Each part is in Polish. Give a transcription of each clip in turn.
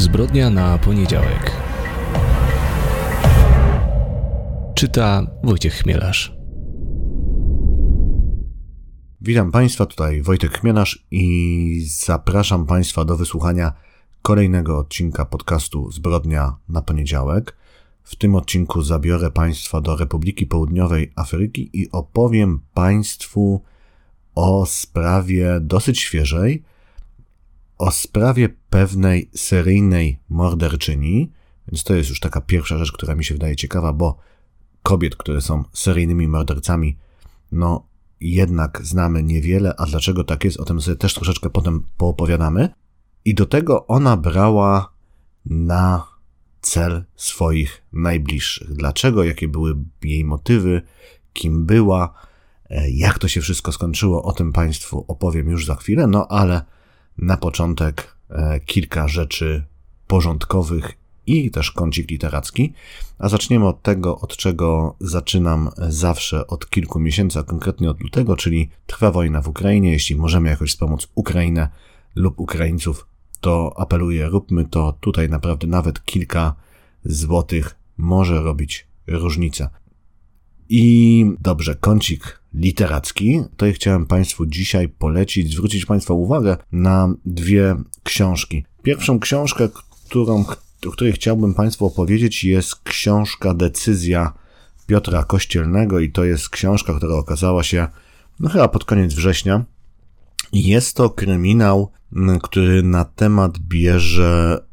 Zbrodnia na poniedziałek. Czyta Wojciech Chmielarz. Witam Państwa, tutaj Wojtek Chmielarz i zapraszam Państwa do wysłuchania kolejnego odcinka podcastu Zbrodnia na poniedziałek. W tym odcinku zabiorę Państwa do Republiki Południowej Afryki i opowiem Państwu o sprawie dosyć świeżej, o sprawie pewnej seryjnej morderczyni, więc to jest już taka pierwsza rzecz, która mi się wydaje ciekawa, bo kobiet, które są seryjnymi mordercami, no jednak znamy niewiele, a dlaczego tak jest, o tym sobie też troszeczkę potem poopowiadamy. I do tego ona brała na cel swoich najbliższych. Dlaczego, jakie były jej motywy, kim była, e, jak to się wszystko skończyło, o tym Państwu opowiem już za chwilę, no ale na początek e, kilka rzeczy porządkowych i też kącik literacki. A zaczniemy od tego, od czego zaczynam zawsze od kilku miesięcy, a konkretnie od lutego, czyli trwa wojna w Ukrainie. Jeśli możemy jakoś wspomóc Ukrainę lub Ukraińców, to apeluję, róbmy to. Tutaj naprawdę nawet kilka złotych może robić różnicę. I dobrze, kącik literacki. Tutaj chciałem Państwu dzisiaj polecić, zwrócić Państwa uwagę na dwie książki. Pierwszą książkę, którą, o której chciałbym Państwu opowiedzieć, jest książka Decyzja Piotra Kościelnego i to jest książka, która okazała się, no chyba pod koniec września. Jest to kryminał, który na temat bierze,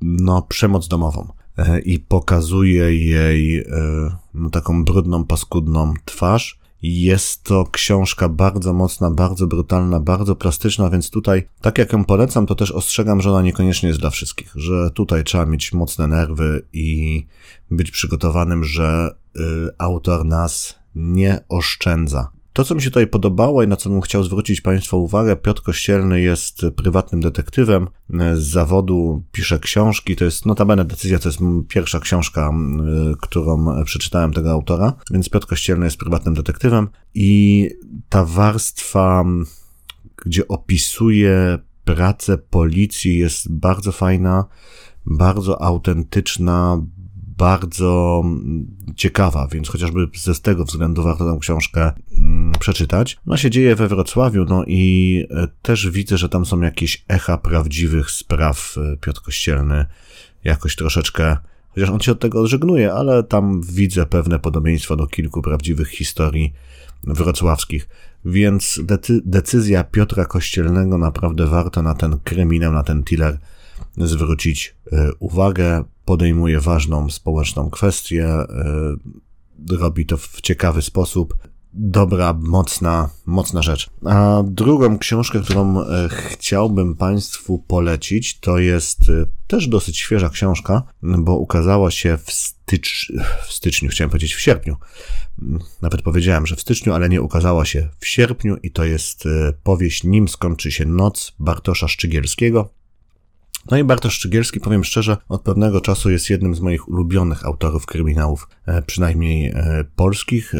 no, przemoc domową. E, i pokazuje jej e, no, taką brudną, paskudną twarz. Jest to książka bardzo mocna, bardzo brutalna, bardzo plastyczna, więc tutaj, tak jak ją polecam, to też ostrzegam, że ona niekoniecznie jest dla wszystkich, że tutaj trzeba mieć mocne nerwy i być przygotowanym, że y, autor nas nie oszczędza. To, co mi się tutaj podobało i na co bym chciał zwrócić Państwa uwagę, Piotr Kościelny jest prywatnym detektywem. Z zawodu pisze książki. To jest notabene decyzja, to jest pierwsza książka, którą przeczytałem tego autora. Więc Piotr Kościelny jest prywatnym detektywem i ta warstwa, gdzie opisuje pracę policji jest bardzo fajna, bardzo autentyczna, bardzo ciekawa, więc chociażby z tego względu warto tę książkę mm, przeczytać. No się dzieje we Wrocławiu, no i e, też widzę, że tam są jakieś echa prawdziwych spraw. E, Piotr Kościelny jakoś troszeczkę, chociaż on się od tego odżegnuje, ale tam widzę pewne podobieństwa do kilku prawdziwych historii wrocławskich. Więc decyzja Piotra Kościelnego naprawdę warto na ten kryminał, na ten thriller zwrócić e, uwagę podejmuje ważną społeczną kwestię, e, robi to w ciekawy sposób. Dobra, mocna, mocna rzecz. A drugą książkę, którą e, chciałbym Państwu polecić, to jest e, też dosyć świeża książka, bo ukazała się w, stycz... w styczniu, chciałem powiedzieć w sierpniu. Nawet powiedziałem, że w styczniu, ale nie ukazała się w sierpniu i to jest powieść Nim skończy się noc Bartosza Szczygielskiego. No i Bartosz Szczygielski, powiem szczerze, od pewnego czasu jest jednym z moich ulubionych autorów kryminałów, e, przynajmniej e, polskich.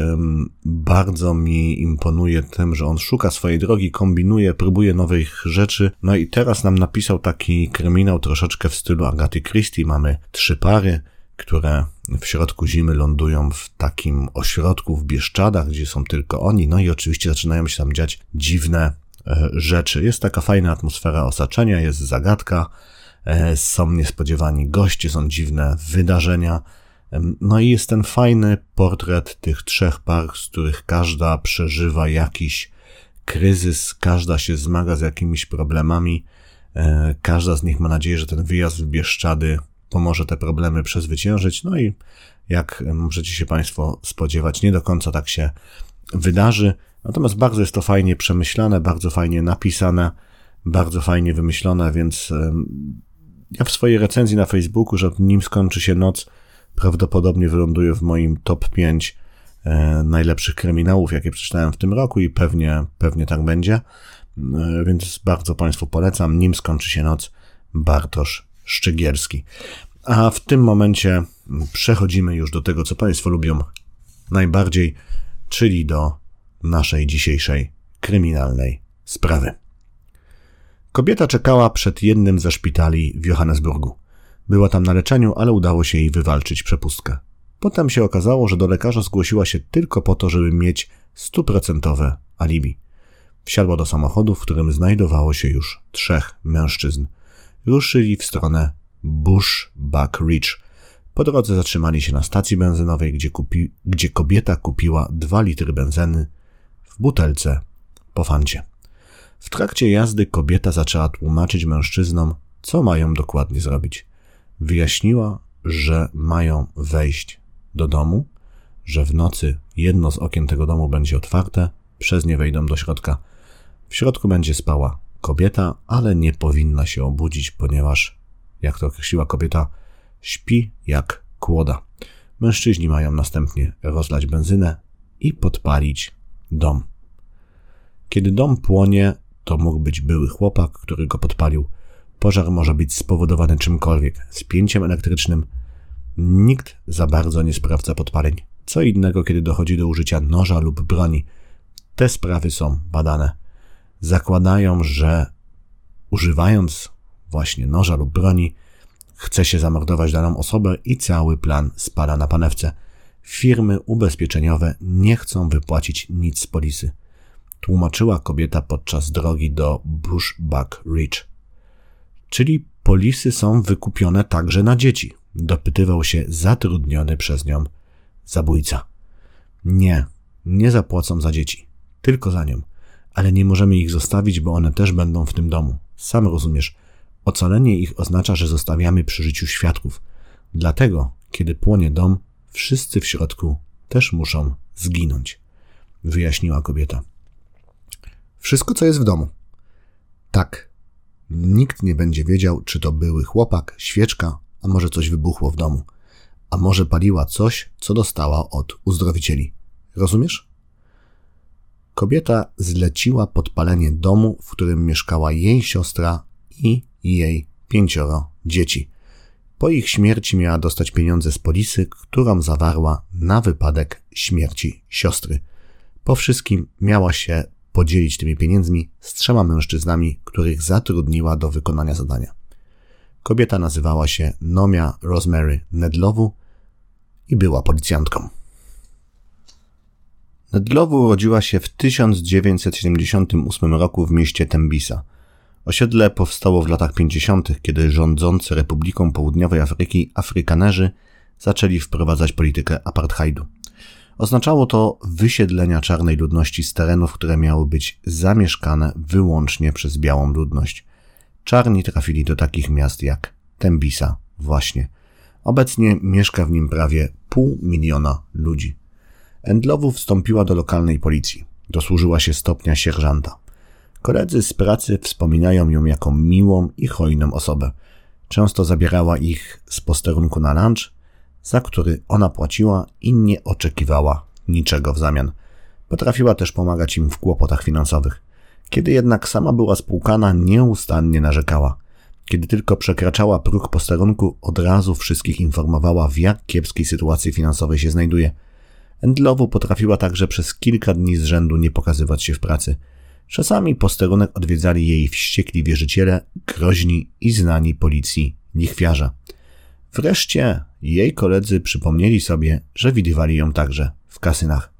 Bardzo mi imponuje tym, że on szuka swojej drogi, kombinuje, próbuje nowych rzeczy. No i teraz nam napisał taki kryminał troszeczkę w stylu Agaty Christie. Mamy trzy pary, które w środku zimy lądują w takim ośrodku w Bieszczadach, gdzie są tylko oni. No i oczywiście zaczynają się tam dziać dziwne e, rzeczy. Jest taka fajna atmosfera osaczenia, jest zagadka. E, są niespodziewani goście, są dziwne wydarzenia. No i jest ten fajny portret tych trzech par, z których każda przeżywa jakiś kryzys, każda się zmaga z jakimiś problemami, e, każda z nich ma nadzieję, że ten wyjazd w Bieszczady pomoże te problemy przezwyciężyć. No i jak możecie się Państwo spodziewać, nie do końca tak się wydarzy. Natomiast bardzo jest to fajnie przemyślane, bardzo fajnie napisane, bardzo fajnie wymyślone, więc ja w swojej recenzji na Facebooku, że nim skończy się noc, prawdopodobnie wyląduje w moim top 5 e, najlepszych kryminałów, jakie przeczytałem w tym roku i pewnie, pewnie tak będzie. E, więc bardzo Państwu polecam. Nim skończy się noc, Bartosz Szczygierski. A w tym momencie przechodzimy już do tego, co Państwo lubią najbardziej, czyli do naszej dzisiejszej kryminalnej sprawy. Kobieta czekała przed jednym ze szpitali w Johannesburgu. Była tam na leczeniu, ale udało się jej wywalczyć przepustkę. Potem się okazało, że do lekarza zgłosiła się tylko po to, żeby mieć stuprocentowe alibi. Wsiadła do samochodu, w którym znajdowało się już trzech mężczyzn. Ruszyli w stronę Bushbuck Ridge. Po drodze zatrzymali się na stacji benzynowej, gdzie, kupi, gdzie kobieta kupiła dwa litry benzyny w butelce po fancie. W trakcie jazdy kobieta zaczęła tłumaczyć mężczyznom, co mają dokładnie zrobić. Wyjaśniła, że mają wejść do domu, że w nocy jedno z okien tego domu będzie otwarte, przez nie wejdą do środka. W środku będzie spała kobieta, ale nie powinna się obudzić, ponieważ, jak to określiła kobieta, śpi jak kłoda. Mężczyźni mają następnie rozlać benzynę i podpalić dom. Kiedy dom płonie, to mógł być były chłopak, który go podpalił. Pożar może być spowodowany czymkolwiek, spięciem elektrycznym. Nikt za bardzo nie sprawdza podpaleń. Co innego, kiedy dochodzi do użycia noża lub broni. Te sprawy są badane. Zakładają, że używając właśnie noża lub broni, chce się zamordować daną osobę i cały plan spada na panewce. Firmy ubezpieczeniowe nie chcą wypłacić nic z polisy tłumaczyła kobieta podczas drogi do Bushbuck Ridge. Czyli polisy są wykupione także na dzieci, dopytywał się zatrudniony przez nią zabójca. Nie, nie zapłacą za dzieci, tylko za nią, ale nie możemy ich zostawić, bo one też będą w tym domu. Sam rozumiesz, ocalenie ich oznacza, że zostawiamy przy życiu świadków. Dlatego, kiedy płonie dom, wszyscy w środku też muszą zginąć, wyjaśniła kobieta. Wszystko, co jest w domu. Tak. Nikt nie będzie wiedział, czy to były chłopak, świeczka, a może coś wybuchło w domu. A może paliła coś, co dostała od uzdrowicieli. Rozumiesz? Kobieta zleciła podpalenie domu, w którym mieszkała jej siostra i jej pięcioro dzieci. Po ich śmierci miała dostać pieniądze z polisy, którą zawarła na wypadek śmierci siostry. Po wszystkim miała się podzielić tymi pieniędzmi z trzema mężczyznami, których zatrudniła do wykonania zadania. Kobieta nazywała się Nomia Rosemary Nedlowu i była policjantką. Nedlowu urodziła się w 1978 roku w mieście Tembisa. Osiedle powstało w latach 50., kiedy rządzący Republiką Południowej Afryki Afrykanerzy zaczęli wprowadzać politykę apartheidu. Oznaczało to wysiedlenia czarnej ludności z terenów, które miały być zamieszkane wyłącznie przez białą ludność. Czarni trafili do takich miast jak Tembisa, właśnie. Obecnie mieszka w nim prawie pół miliona ludzi. Endlowu wstąpiła do lokalnej policji. Dosłużyła się stopnia sierżanta. Koledzy z pracy wspominają ją jako miłą i hojną osobę. Często zabierała ich z posterunku na lunch, za który ona płaciła i nie oczekiwała niczego w zamian. Potrafiła też pomagać im w kłopotach finansowych. Kiedy jednak sama była spłukana, nieustannie narzekała. Kiedy tylko przekraczała próg posterunku, od razu wszystkich informowała, w jak kiepskiej sytuacji finansowej się znajduje. Endlowu potrafiła także przez kilka dni z rzędu nie pokazywać się w pracy. Czasami posterunek odwiedzali jej wściekli wierzyciele, groźni i znani policji lichwiarze. Wreszcie jej koledzy przypomnieli sobie, że widywali ją także w kasynach.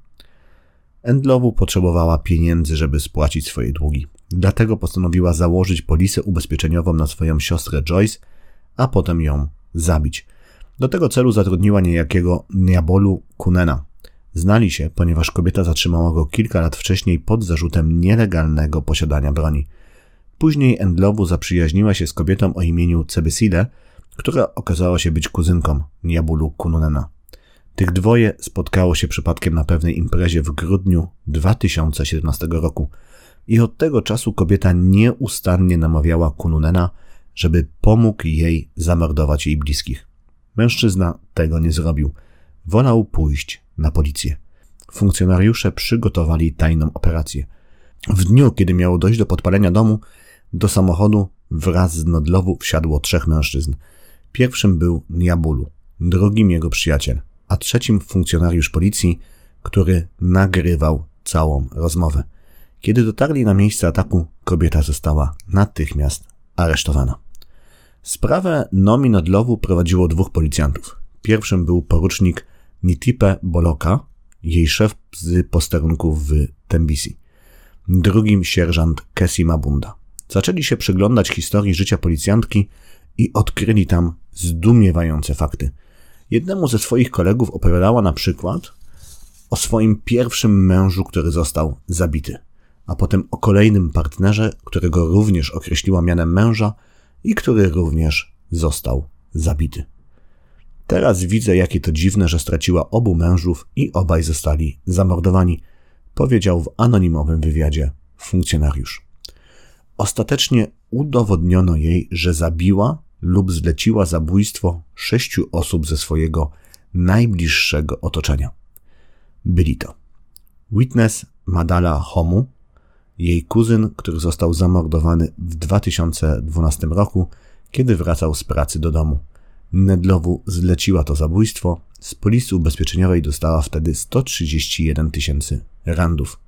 Endlowu potrzebowała pieniędzy, żeby spłacić swoje długi. Dlatego postanowiła założyć polisę ubezpieczeniową na swoją siostrę Joyce, a potem ją zabić. Do tego celu zatrudniła niejakiego Niabolu Kunena. Znali się, ponieważ kobieta zatrzymała go kilka lat wcześniej pod zarzutem nielegalnego posiadania broni. Później Endlowu zaprzyjaźniła się z kobietą o imieniu Cebesile, która okazała się być kuzynką Niabulu Kununena. Tych dwoje spotkało się przypadkiem na pewnej imprezie w grudniu 2017 roku i od tego czasu kobieta nieustannie namawiała Kununena, żeby pomógł jej zamordować jej bliskich. Mężczyzna tego nie zrobił. Wolał pójść na policję. Funkcjonariusze przygotowali tajną operację. W dniu, kiedy miało dojść do podpalenia domu, do samochodu wraz z Nodlowu wsiadło trzech mężczyzn – Pierwszym był Niabulu, drugim jego przyjaciel, a trzecim funkcjonariusz policji, który nagrywał całą rozmowę. Kiedy dotarli na miejsce ataku, kobieta została natychmiast aresztowana. Sprawę Nomi Nodlowu prowadziło dwóch policjantów. Pierwszym był porucznik Nitipe Boloka, jej szef z posterunków w Tembisi. Drugim sierżant Kessi Mabunda. Zaczęli się przyglądać historii życia policjantki i odkryli tam zdumiewające fakty. Jednemu ze swoich kolegów opowiadała na przykład o swoim pierwszym mężu, który został zabity, a potem o kolejnym partnerze, którego również określiła mianem męża i który również został zabity. Teraz widzę, jakie to dziwne, że straciła obu mężów i obaj zostali zamordowani, powiedział w anonimowym wywiadzie funkcjonariusz. Ostatecznie udowodniono jej, że zabiła lub zleciła zabójstwo sześciu osób ze swojego najbliższego otoczenia. Byli to Witness Madala Homu, jej kuzyn, który został zamordowany w 2012 roku, kiedy wracał z pracy do domu. Nedlowu zleciła to zabójstwo. Z polisy ubezpieczeniowej dostała wtedy 131 tysięcy randów.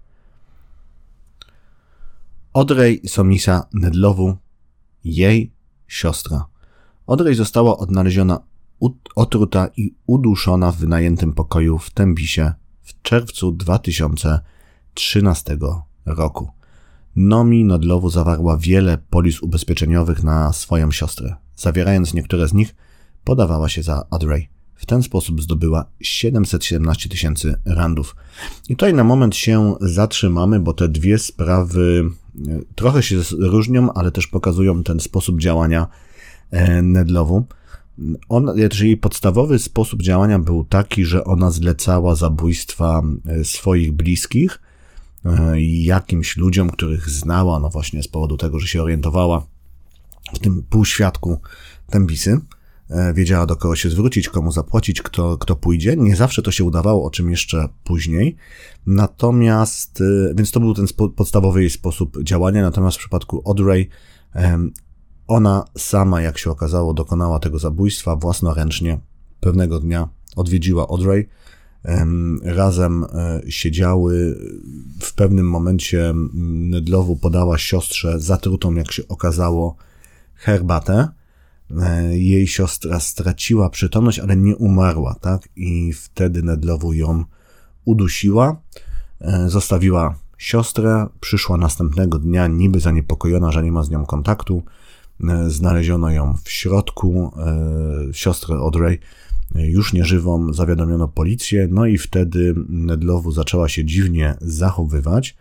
Audrey Somisa Nedlowu, jej siostra. Audrey została odnaleziona otruta i uduszona w wynajętym pokoju w Tembisie w czerwcu 2013 roku. Nomi Nodlowu zawarła wiele polis ubezpieczeniowych na swoją siostrę. Zawierając niektóre z nich, podawała się za Audrey. W ten sposób zdobyła 717 tysięcy randów. I tutaj na moment się zatrzymamy, bo te dwie sprawy e, trochę się różnią, ale też pokazują ten sposób działania e, Nedlowu. On, czyli podstawowy sposób działania był taki, że ona zlecała zabójstwa e, swoich bliskich jakimś ludziom, których znała, no właśnie z powodu tego, że się orientowała w tym półświadku Tembisy. E, wiedziała do kogo się zwrócić, komu zapłacić, kto, kto pójdzie. Nie zawsze to się udawało, o czym jeszcze później. Natomiast, e, więc to był ten podstawowy jej sposób działania. Natomiast w przypadku Audrey, ona sama, jak się okazało, dokonała tego zabójstwa własnoręcznie. Pewnego dnia odwiedziła Audrey. Razem e, siedziały. W pewnym momencie Nedlowu podała siostrze zatrutą, jak się okazało, herbatę E, jej siostra straciła przytomność, ale nie umarła, tak? I wtedy Nedlowu ją udusiła, e, zostawiła siostrę, przyszła następnego dnia niby zaniepokojona, że nie ma z nią kontaktu, znaleziono ją w środku, siostrę Audrey już nieżywą, zawiadomiono policję, no i wtedy Nedlowu zaczęła się dziwnie zachowywać,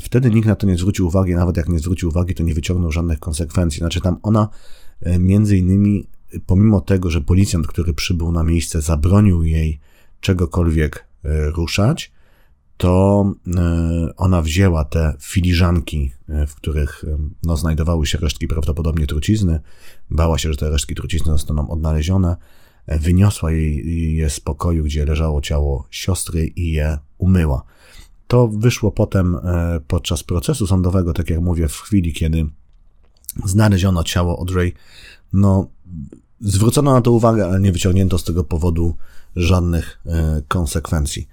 Wtedy nikt na to nie zwrócił uwagi, nawet jak nie zwrócił uwagi, to nie wyciągnął żadnych konsekwencji. Znaczy tam ona E, między innymi, pomimo tego, że policjant, który przybył na miejsce, zabronił jej czegokolwiek e, ruszać, to e, ona wzięła te filiżanki, w których no, znajdowały się resztki prawdopodobnie trucizny, bała się, że te resztki trucizny zostaną odnalezione, wyniosła jej je z pokoju, gdzie leżało ciało siostry i je umyła. To wyszło potem podczas procesu sądowego, tak jak mówię, w chwili, kiedy znaleziono ciało Audrey. No, zwrócono na to uwagę, ale nie wyciągnięto z tego powodu żadnych e, konsekwencji.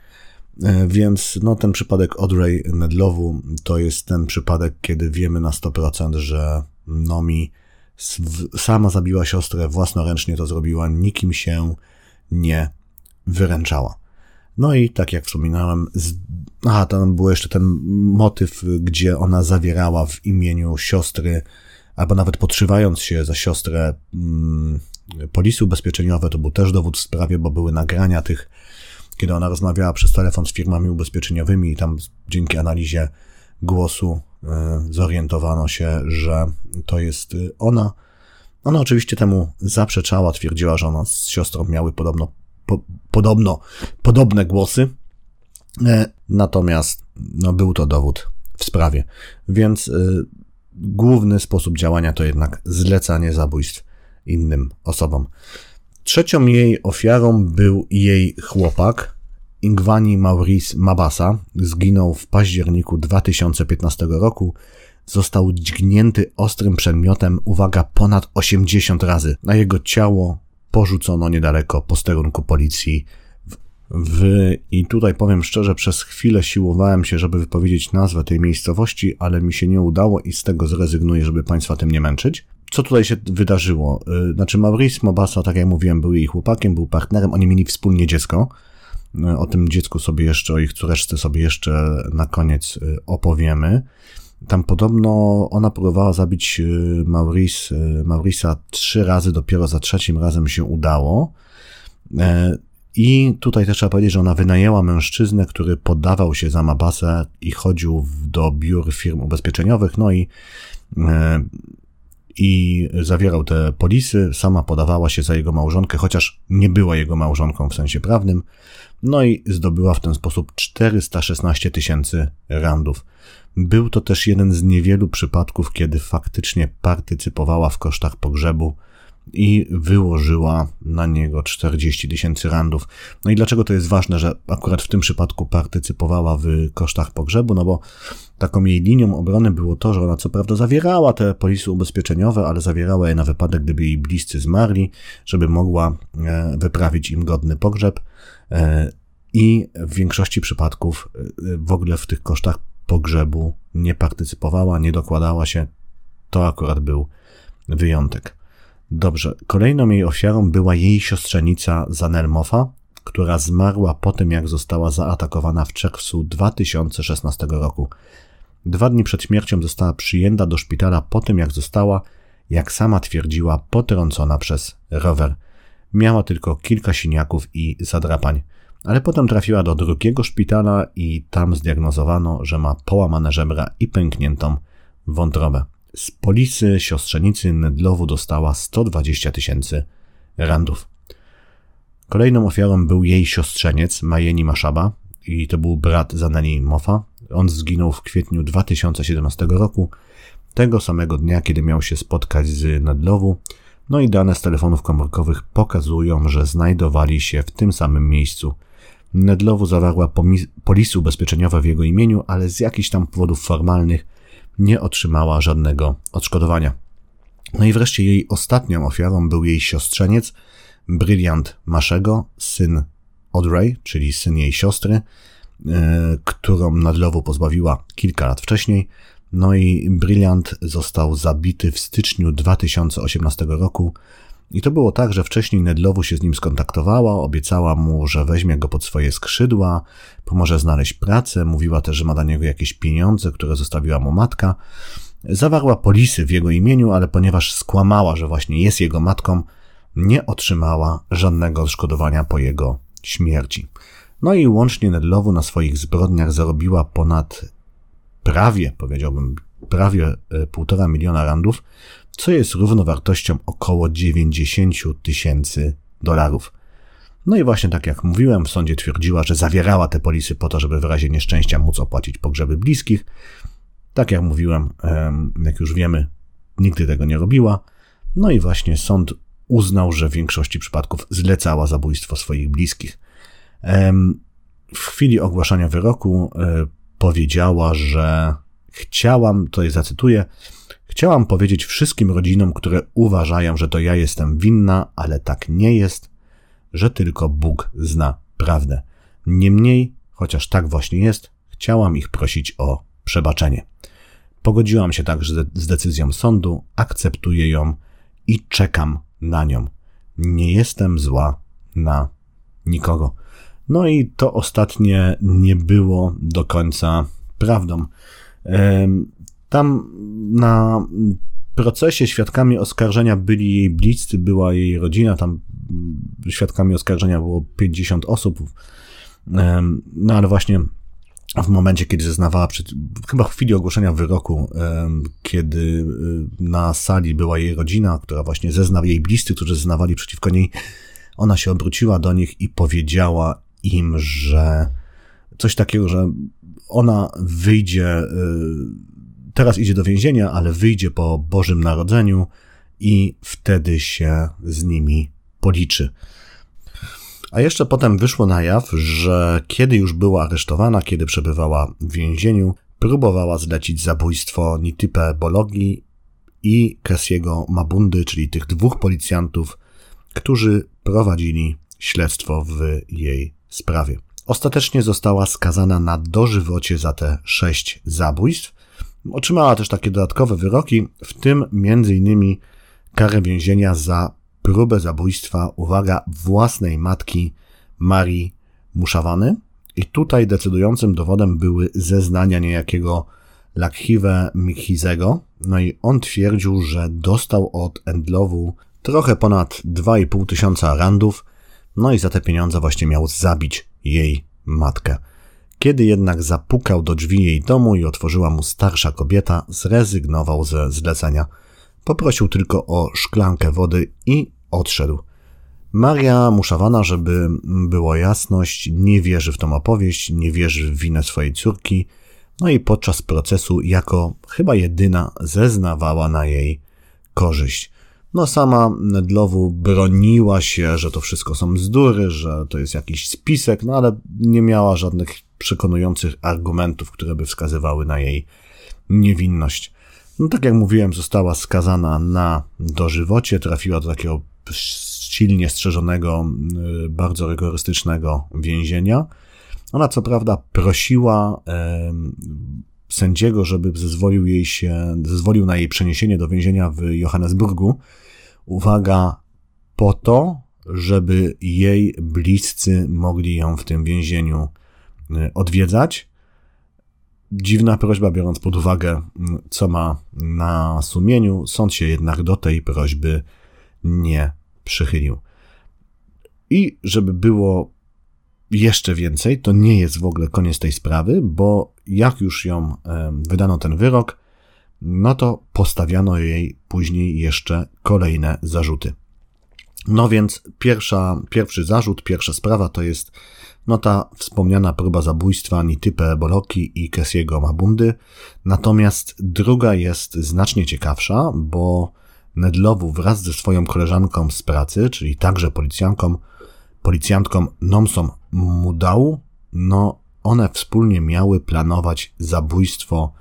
E, więc no, ten przypadek Audrey Nedlowu to jest ten przypadek, kiedy wiemy na 100%, że Nomi sama zabiła siostrę, własnoręcznie to zrobiła, nikim się nie wyręczała. No i tak jak wspominałem, z... aha, tam był jeszcze ten motyw, gdzie ona zawierała w imieniu siostry albo nawet podszywając się za siostrę mm, polisy ubezpieczeniowe, to był też dowód w sprawie, bo były nagrania tych, kiedy ona rozmawiała przez telefon z firmami ubezpieczeniowymi i tam dzięki analizie głosu y, zorientowano się, że to jest y, ona. Ona oczywiście temu zaprzeczała, twierdziła, że ona z siostrą miały podobno, po, podobno podobne głosy, e, natomiast no, był to dowód w sprawie. Więc y, główny sposób działania to jednak zlecanie zabójstw innym osobom. Trzecią jej ofiarą był jej chłopak, Ingwani Maurice Mabasa. Zginął w październiku 2015 roku. Został dźgnięty ostrym przedmiotem, uwaga, ponad 80 razy. Na jego ciało porzucono niedaleko posterunku policji w, I tutaj powiem szczerze, przez chwilę siłowałem się, żeby wypowiedzieć nazwę tej miejscowości, ale mi się nie udało i z tego zrezygnuję, żeby Państwa tym nie męczyć. Co tutaj się wydarzyło? Y, znaczy, Maurice Mobasa, tak jak mówiłem, był jej chłopakiem, był partnerem, oni mieli wspólnie dziecko. Y, o tym dziecku sobie jeszcze, o ich córeczce sobie jeszcze na koniec opowiemy. Tam podobno ona próbowała zabić Maurice, Maurisa trzy razy, dopiero za trzecim razem się udało. I tutaj też trzeba powiedzieć, że ona wynajęła mężczyznę, który poddawał się za Mabasę i chodził do biur firm ubezpieczeniowych, no i, e, i zawierał te polisy. Sama podawała się za jego małżonkę, chociaż nie była jego małżonką w sensie prawnym. No i zdobyła w ten sposób 416 tysięcy randów. Był to też jeden z niewielu przypadków, kiedy faktycznie partycypowała w kosztach pogrzebu i wyłożyła na niego 40 tysięcy randów. No i dlaczego to jest ważne, że akurat w tym przypadku partycypowała w kosztach pogrzebu? No bo taką jej linią obrony było to, że ona co prawda zawierała te polisy ubezpieczeniowe, ale zawierała je na wypadek, gdyby jej bliscy zmarli, żeby mogła e, wyprawić im godny pogrzeb. E, I w większości przypadków e, w ogóle w tych kosztach pogrzebu nie partycypowała, nie dokładała się. To akurat był wyjątek. Dobrze, kolejną jej ofiarą była jej siostrzenica Zanelmofa, która zmarła po tym, jak została zaatakowana w czerwcu 2016 roku. Dwa dni przed śmiercią została przyjęta do szpitala po tym, jak została, jak sama twierdziła, potrącona przez rower. Miała tylko kilka siniaków i zadrapań, ale potem trafiła do drugiego szpitala i tam zdiagnozowano, że ma połamane żebra i pękniętą wątrobę. Z polisy siostrzenicy Nedlowu dostała 120 tysięcy randów. Kolejną ofiarą był jej siostrzeniec Majeni Maszaba i to był brat Zaneli Mofa. On zginął w kwietniu 2017 roku, tego samego dnia, kiedy miał się spotkać z Nedlowu. No i dane z telefonów komórkowych pokazują, że znajdowali się w tym samym miejscu. Nedlowu zawarła polisy ubezpieczeniowe w jego imieniu, ale z jakichś tam powodów formalnych nie otrzymała żadnego odszkodowania. No i wreszcie jej ostatnią ofiarą był jej siostrzeniec, Brilliant Maszego, syn Audrey, czyli syn jej siostry, yy, którą Nadlowu pozbawiła kilka lat wcześniej. No i Brilliant został zabity w styczniu 2018 roku i to było tak, że wcześniej Nedlowu się z nim skontaktowała, obiecała mu, że weźmie go pod swoje skrzydła, pomoże znaleźć pracę, mówiła też, że ma dla niego jakieś pieniądze, które zostawiła mu matka. Zawarła polisy w jego imieniu, ale ponieważ skłamała, że właśnie jest jego matką, nie otrzymała żadnego odszkodowania po jego śmierci. No i łącznie Nedlowu na swoich zbrodniach zarobiła ponad prawie, powiedziałbym, prawie e, półtora miliona randów, co jest równowartością około 90 tysięcy dolarów. No i właśnie tak jak mówiłem, w sądzie twierdziła, że zawierała te polisy po to, żeby w razie nieszczęścia móc opłacić pogrzeby bliskich. Tak jak mówiłem, jak już wiemy, nigdy tego nie robiła. No i właśnie sąd uznał, że w większości przypadków zlecała zabójstwo swoich bliskich. W chwili ogłaszania wyroku e, powiedziała, że chciałam, tutaj zacytuję, Chciałam powiedzieć wszystkim rodzinom, które uważają, że to ja jestem winna, ale tak nie jest, że tylko Bóg zna prawdę. Niemniej, chociaż tak właśnie jest, chciałam ich prosić o przebaczenie. Pogodziłam się także z decyzją sądu, akceptuję ją i czekam na nią. Nie jestem zła na nikogo. No i to ostatnie nie było do końca prawdą. Tam na procesie świadkami oskarżenia byli jej bliscy, była jej rodzina, tam świadkami oskarżenia było 50 osób. No ale właśnie w momencie, kiedy zeznawała, przed, chyba w chwili ogłoszenia wyroku, kiedy y, na sali była jej rodzina, która właśnie zeznała jej bliscy, którzy zeznawali przeciwko niej, ona się obróciła do nich i powiedziała im, że coś takiego, że ona wyjdzie y, teraz idzie do więzienia, ale wyjdzie po Bożym Narodzeniu i wtedy się z nimi policzy. A jeszcze potem wyszło na jaw, że kiedy już była aresztowana, kiedy przebywała w więzieniu, próbowała zlecić zabójstwo Nitype Bologi i Kessiego Mabundy, czyli tych dwóch policjantów, którzy prowadzili śledztwo w jej sprawie. Ostatecznie została skazana na dożywocie za te sześć zabójstw, Otrzymała też takie dodatkowe wyroki, w tym innymi karę więzienia za próbę zabójstwa, uwaga, własnej matki Marii Muszawany. I tutaj decydującym dowodem były zeznania niejakiego Lakhiwe Mikhizego. No i on twierdził, że dostał od Endlowu trochę ponad 2,5 tysiąca randów, no i za te pieniądze właśnie miał zabić jej matkę. Kiedy jednak zapukał do drzwi jej domu i otworzyła mu starsza kobieta, zrezygnował ze zlecenia. Poprosił tylko o szklankę wody i odszedł. Maria Muszawana, żeby było jasność, nie wierzy w tą opowieść, nie wierzy w winę swojej córki, no i podczas procesu jako chyba jedyna zeznawała na jej korzyść. No sama Nedlowu broniła się, że to wszystko są bzdury, że to jest jakiś spisek, no ale nie miała żadnych przekonujących argumentów, które by wskazywały na jej niewinność. No tak jak mówiłem, została skazana na dożywocie, trafiła do takiego silnie strzeżonego, y, bardzo rygorystycznego więzienia. Ona co prawda prosiła e, sędziego, żeby zezwolił jej się, zezwolił na jej przeniesienie do więzienia w Johannesburgu. Uwaga, po to, żeby jej bliscy mogli ją w tym więzieniu odwiedzać. Dziwna prośba, biorąc pod uwagę, co ma na sumieniu. Sąd się jednak do tej prośby nie przychylił. I żeby było jeszcze więcej, to nie jest w ogóle koniec tej sprawy, bo jak już ją wydano ten wyrok, no to postawiano jej później jeszcze kolejne zarzuty. No więc pierwsza, pierwszy zarzut, pierwsza sprawa to jest no ta wspomniana próba zabójstwa Nitype Boloki i Kesiego Mabundy. Natomiast druga jest znacznie ciekawsza, bo Nedlowu wraz ze swoją koleżanką z pracy, czyli także policjanką, policjantką Nomsą Mudał, no one wspólnie miały planować zabójstwo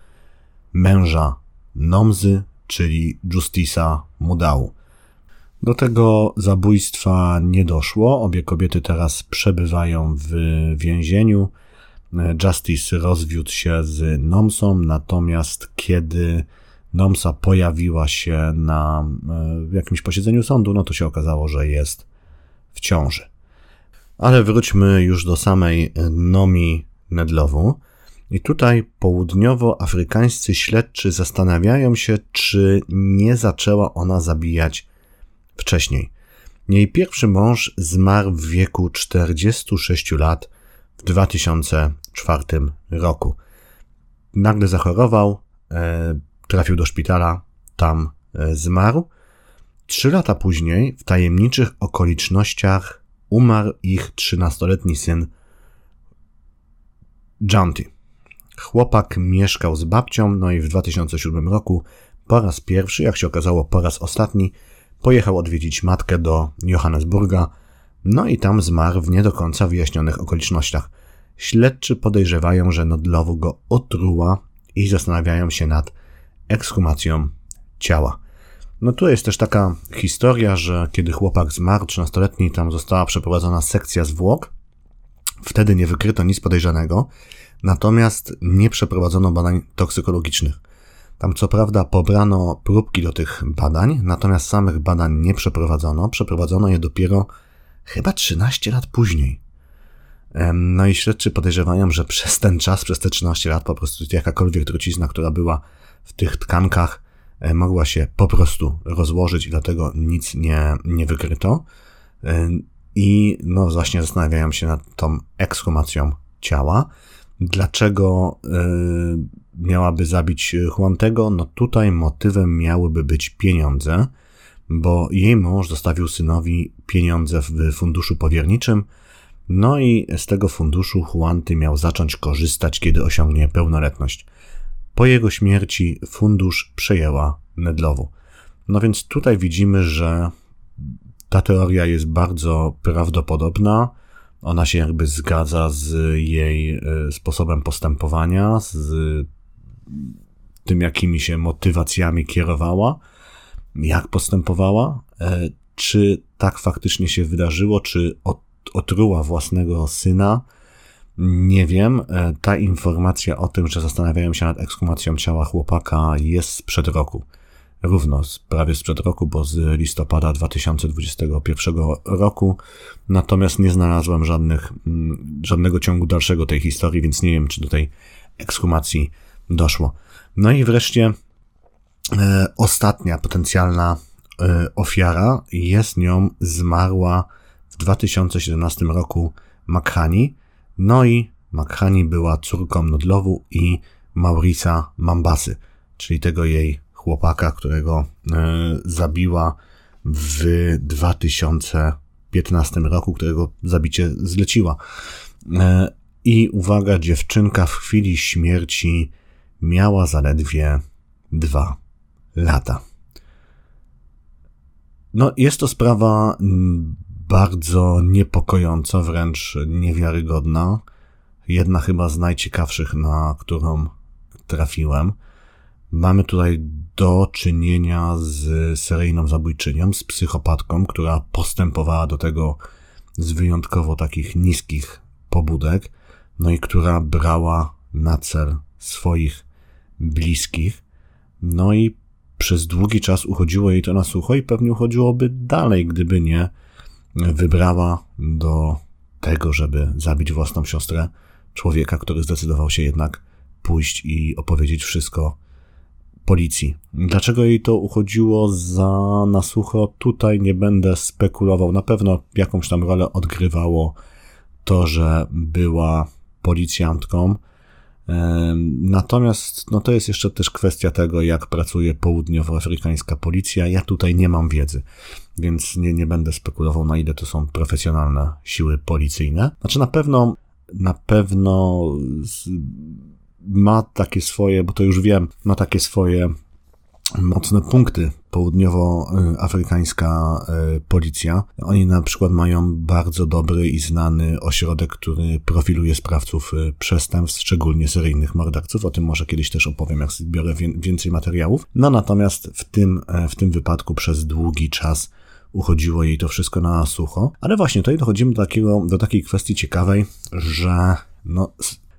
męża Nomzy, czyli Justisa Mudału. Do tego zabójstwa nie doszło. Obie kobiety teraz przebywają w więzieniu. Justice rozwiódł się z Nomsą, natomiast kiedy Nomsa pojawiła się na e, jakimś posiedzeniu sądu, no to się okazało, że jest w ciąży. Ale wróćmy już do samej Nomi Nedlowu. I tutaj południowoafrykańscy śledczy zastanawiają się, czy nie zaczęła ona zabijać wcześniej. Jej pierwszy mąż zmarł w wieku 46 lat w 2004 roku. Nagle zachorował, e, trafił do szpitala, tam e, zmarł. Trzy lata później, w tajemniczych okolicznościach, umarł ich 13-letni syn Janty. Chłopak mieszkał z babcią, no i w 2007 roku po raz pierwszy, jak się okazało po raz ostatni, pojechał odwiedzić matkę do Johannesburga, no i tam zmarł w nie do końca wyjaśnionych okolicznościach. Śledczy podejrzewają, że Nodlowu go otruła i zastanawiają się nad ekshumacją ciała. No tu jest też taka historia, że kiedy chłopak zmarł, 13-letni, tam została przeprowadzona sekcja zwłok. Wtedy nie wykryto nic podejrzanego, natomiast nie przeprowadzono badań toksykologicznych. Tam co prawda pobrano próbki do tych badań, natomiast samych badań nie przeprowadzono. Przeprowadzono je dopiero chyba 13 lat później. No i śledczy podejrzewają, że przez ten czas, przez te 13 lat po prostu jakakolwiek trucizna, która była w tych tkankach, e, mogła się po prostu rozłożyć i dlatego nic nie, nie wykryto. E, I no właśnie zastanawiają się nad tą ekshumacją ciała. Dlaczego yy, miałaby zabić Juantego? No tutaj motywem miałyby być pieniądze, bo jej mąż zostawił synowi pieniądze w funduszu powierniczym, no i z tego funduszu Juanty miał zacząć korzystać, kiedy osiągnie pełnoletność. Po jego śmierci fundusz przejęła Nedlowu. No więc tutaj widzimy, że ta teoria jest bardzo prawdopodobna. Ona się jakby zgadza z jej e, sposobem postępowania, z tym, jakimi się motywacjami kierowała, jak postępowała, e, czy tak faktycznie się wydarzyło, czy otruła własnego syna. Nie wiem. E, ta informacja o tym, że zastanawiają się nad ekshumacją ciała chłopaka jest sprzed roku. równo prawie sprzed roku, bo z listopada 2021 roku. Natomiast nie znalazłem żadnych, mm, żadnego ciągu dalszego tej historii, więc nie wiem, czy do tej ekshumacji doszło. No i wreszcie e, ostatnia potencjalna e, ofiara jest nią zmarła w 2017 roku Makhani. No i Makhani była córką Nodlowu i Maurisa Mambasy, czyli tego jej chłopaka, którego e, zabiła w 2015 roku, którego zabicie zleciła. E, I uwaga, dziewczynka w chwili śmierci miała zaledwie dwa lata. No, jest to sprawa bardzo niepokojąca, wręcz niewiarygodna. Jedna chyba z najciekawszych, na którą trafiłem. Mamy tutaj do czynienia z seryjną zabójczynią, z psychopatką, która postępowała do tego z wyjątkowo takich niskich pobudek, no i która brała na cel swoich bliskich, no i przez długi czas uchodziło jej to na sucho i pewnie uchodziłoby dalej, gdyby nie wybrała do tego, żeby zabić własną siostrę człowieka, który zdecydował się jednak pójść i opowiedzieć wszystko policji. Dlaczego jej to uchodziło za na sucho, tutaj nie będę spekulował. Na pewno jakąś tam rolę odgrywało to, że była policjantką. Natomiast no to jest jeszcze też kwestia tego, jak pracuje południowoafrykańska policja. Ja tutaj nie mam wiedzy, więc nie, nie będę spekulował, na ile to są profesjonalne siły policyjne. Znaczy na pewno, na pewno ma takie swoje, bo to już wiem, ma takie swoje mocne punkty południowoafrykańska e, policja. Oni na przykład mają bardzo dobry i znany ośrodek, który profiluje sprawców e, przestępstw, szczególnie seryjnych morderców. O tym może kiedyś też opowiem, jak zbiorę więcej materiałów. No natomiast w tym, e, w tym wypadku przez długi czas uchodziło jej to wszystko na sucho. Ale właśnie tutaj dochodzimy do, takiego, do takiej kwestii ciekawej, że no,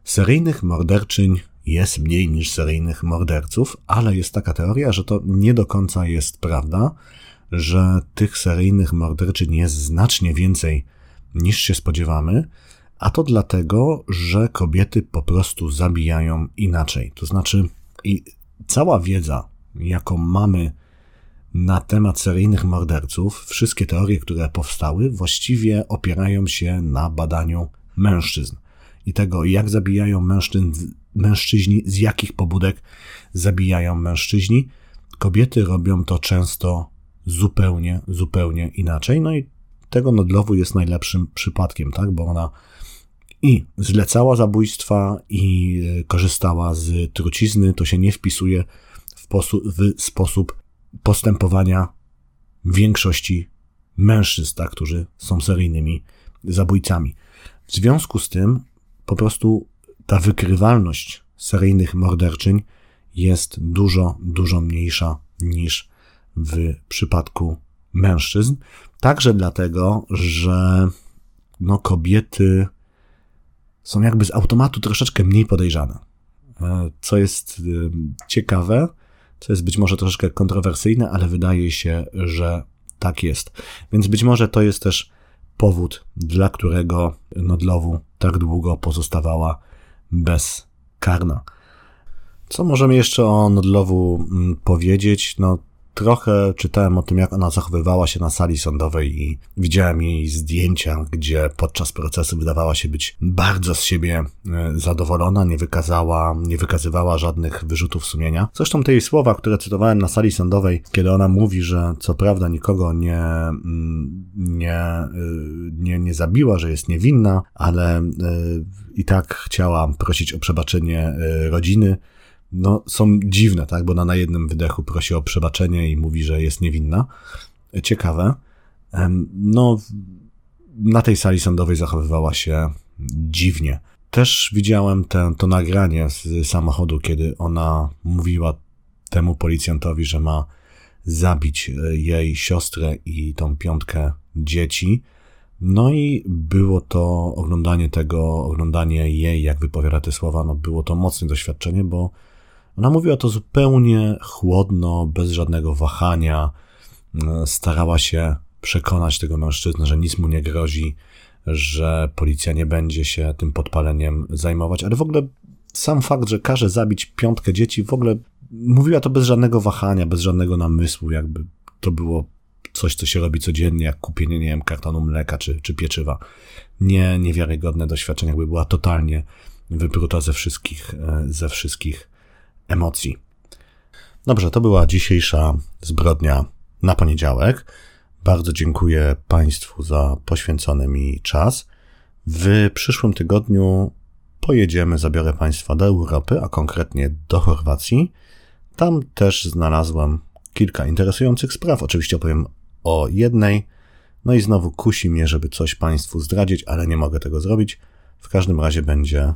seryjnych morderczyń jest mniej niż seryjnych morderców, ale jest taka teoria, że to nie do końca jest prawda, że tych seryjnych morderczyń jest znacznie więcej niż się spodziewamy, a to dlatego, że kobiety po prostu zabijają inaczej. To znaczy, i cała wiedza, jaką mamy na temat seryjnych morderców, wszystkie teorie, które powstały, właściwie opierają się na badaniu mężczyzn i tego, jak zabijają mężczyzn, mężczyźni, z jakich pobudek zabijają mężczyźni. Kobiety robią to często zupełnie, zupełnie inaczej. No i tego Nodlowu jest najlepszym przypadkiem, tak? Bo ona i zlecała zabójstwa, i e, korzystała z trucizny. To się nie wpisuje w, w sposób postępowania większości mężczyzn, tak, którzy są seryjnymi zabójcami. W związku z tym po prostu ta wykrywalność seryjnych morderczyń jest dużo, dużo mniejsza niż w przypadku mężczyzn. Także dlatego, że no, kobiety są jakby z automatu troszeczkę mniej podejrzane. E, co jest e, ciekawe, co jest być może troszeczkę kontrowersyjne, ale wydaje się, że tak jest. Więc być może to jest też powód, dla którego Nodlowu tak długo pozostawała bezkarna. Co możemy jeszcze o Nodlowu mm, powiedzieć? No, trochę czytałem o tym, jak ona zachowywała się na sali sądowej i widziałem jej zdjęcia, gdzie podczas procesu wydawała się być bardzo z siebie e, zadowolona, nie wykazała, nie wykazywała żadnych wyrzutów sumienia. Zresztą te jej słowa, które cytowałem na sali sądowej, kiedy ona mówi, że co prawda nikogo nie, mm, nie, e, nie, nie zabiła, że jest niewinna, ale e, i tak chciała prosić o przebaczenie rodziny, no, są dziwne, tak? Bo ona na jednym wydechu prosi o przebaczenie i mówi, że jest niewinna. Ciekawe. No, na tej sali sądowej zachowywała się dziwnie. Też widziałem te, to nagranie z samochodu, kiedy ona mówiła temu policjantowi, że ma zabić e, jej siostrę i tą piątkę dzieci. No i było to oglądanie tego, oglądanie jej, jak wypowiada te słowa, no było to mocne doświadczenie, bo Ona mówiła to zupełnie chłodno, bez żadnego wahania. Starała się przekonać tego mężczyznę, że nic mu nie grozi, że policja nie będzie się tym podpaleniem zajmować, ale w ogóle sam fakt, że każe zabić piątkę dzieci, w ogóle mówiła to bez żadnego wahania, bez żadnego namysłu, jakby to było coś, co się robi codziennie, jak kupienie, nie wiem, kartonu mleka czy, czy pieczywa. Nie, niewiarygodne doświadczenie, jakby była totalnie wypruta ze wszystkich, e, ze wszystkich emocji. Dobrze, to była dzisiejsza zbrodnia na poniedziałek. Bardzo dziękuję Państwu za poświęcony mi czas. W przyszłym tygodniu pojedziemy, zabiorę Państwa do Europy, a konkretnie do Chorwacji. Tam też znalazłem kilka interesujących spraw. Oczywiście opowiem o jednej. No i znowu kusi mnie, żeby coś Państwu zdradzić, ale nie mogę tego zrobić. W każdym razie będzie,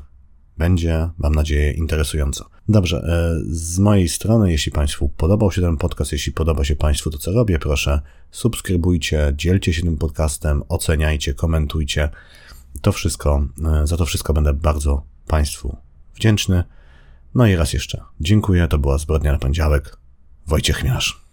będzie, mam nadzieję, interesująco. Dobrze, e, z mojej strony, jeśli Państwu podobał się ten podcast, jeśli podoba się Państwu to, co robię, proszę subskrybujcie, dzielcie się tym podcastem, oceniajcie, komentujcie. To wszystko, e, za to wszystko będę bardzo Państwu wdzięczny. No i raz jeszcze dziękuję, to była Zbrodnia na Poniedziałek. Wojciech Miarz.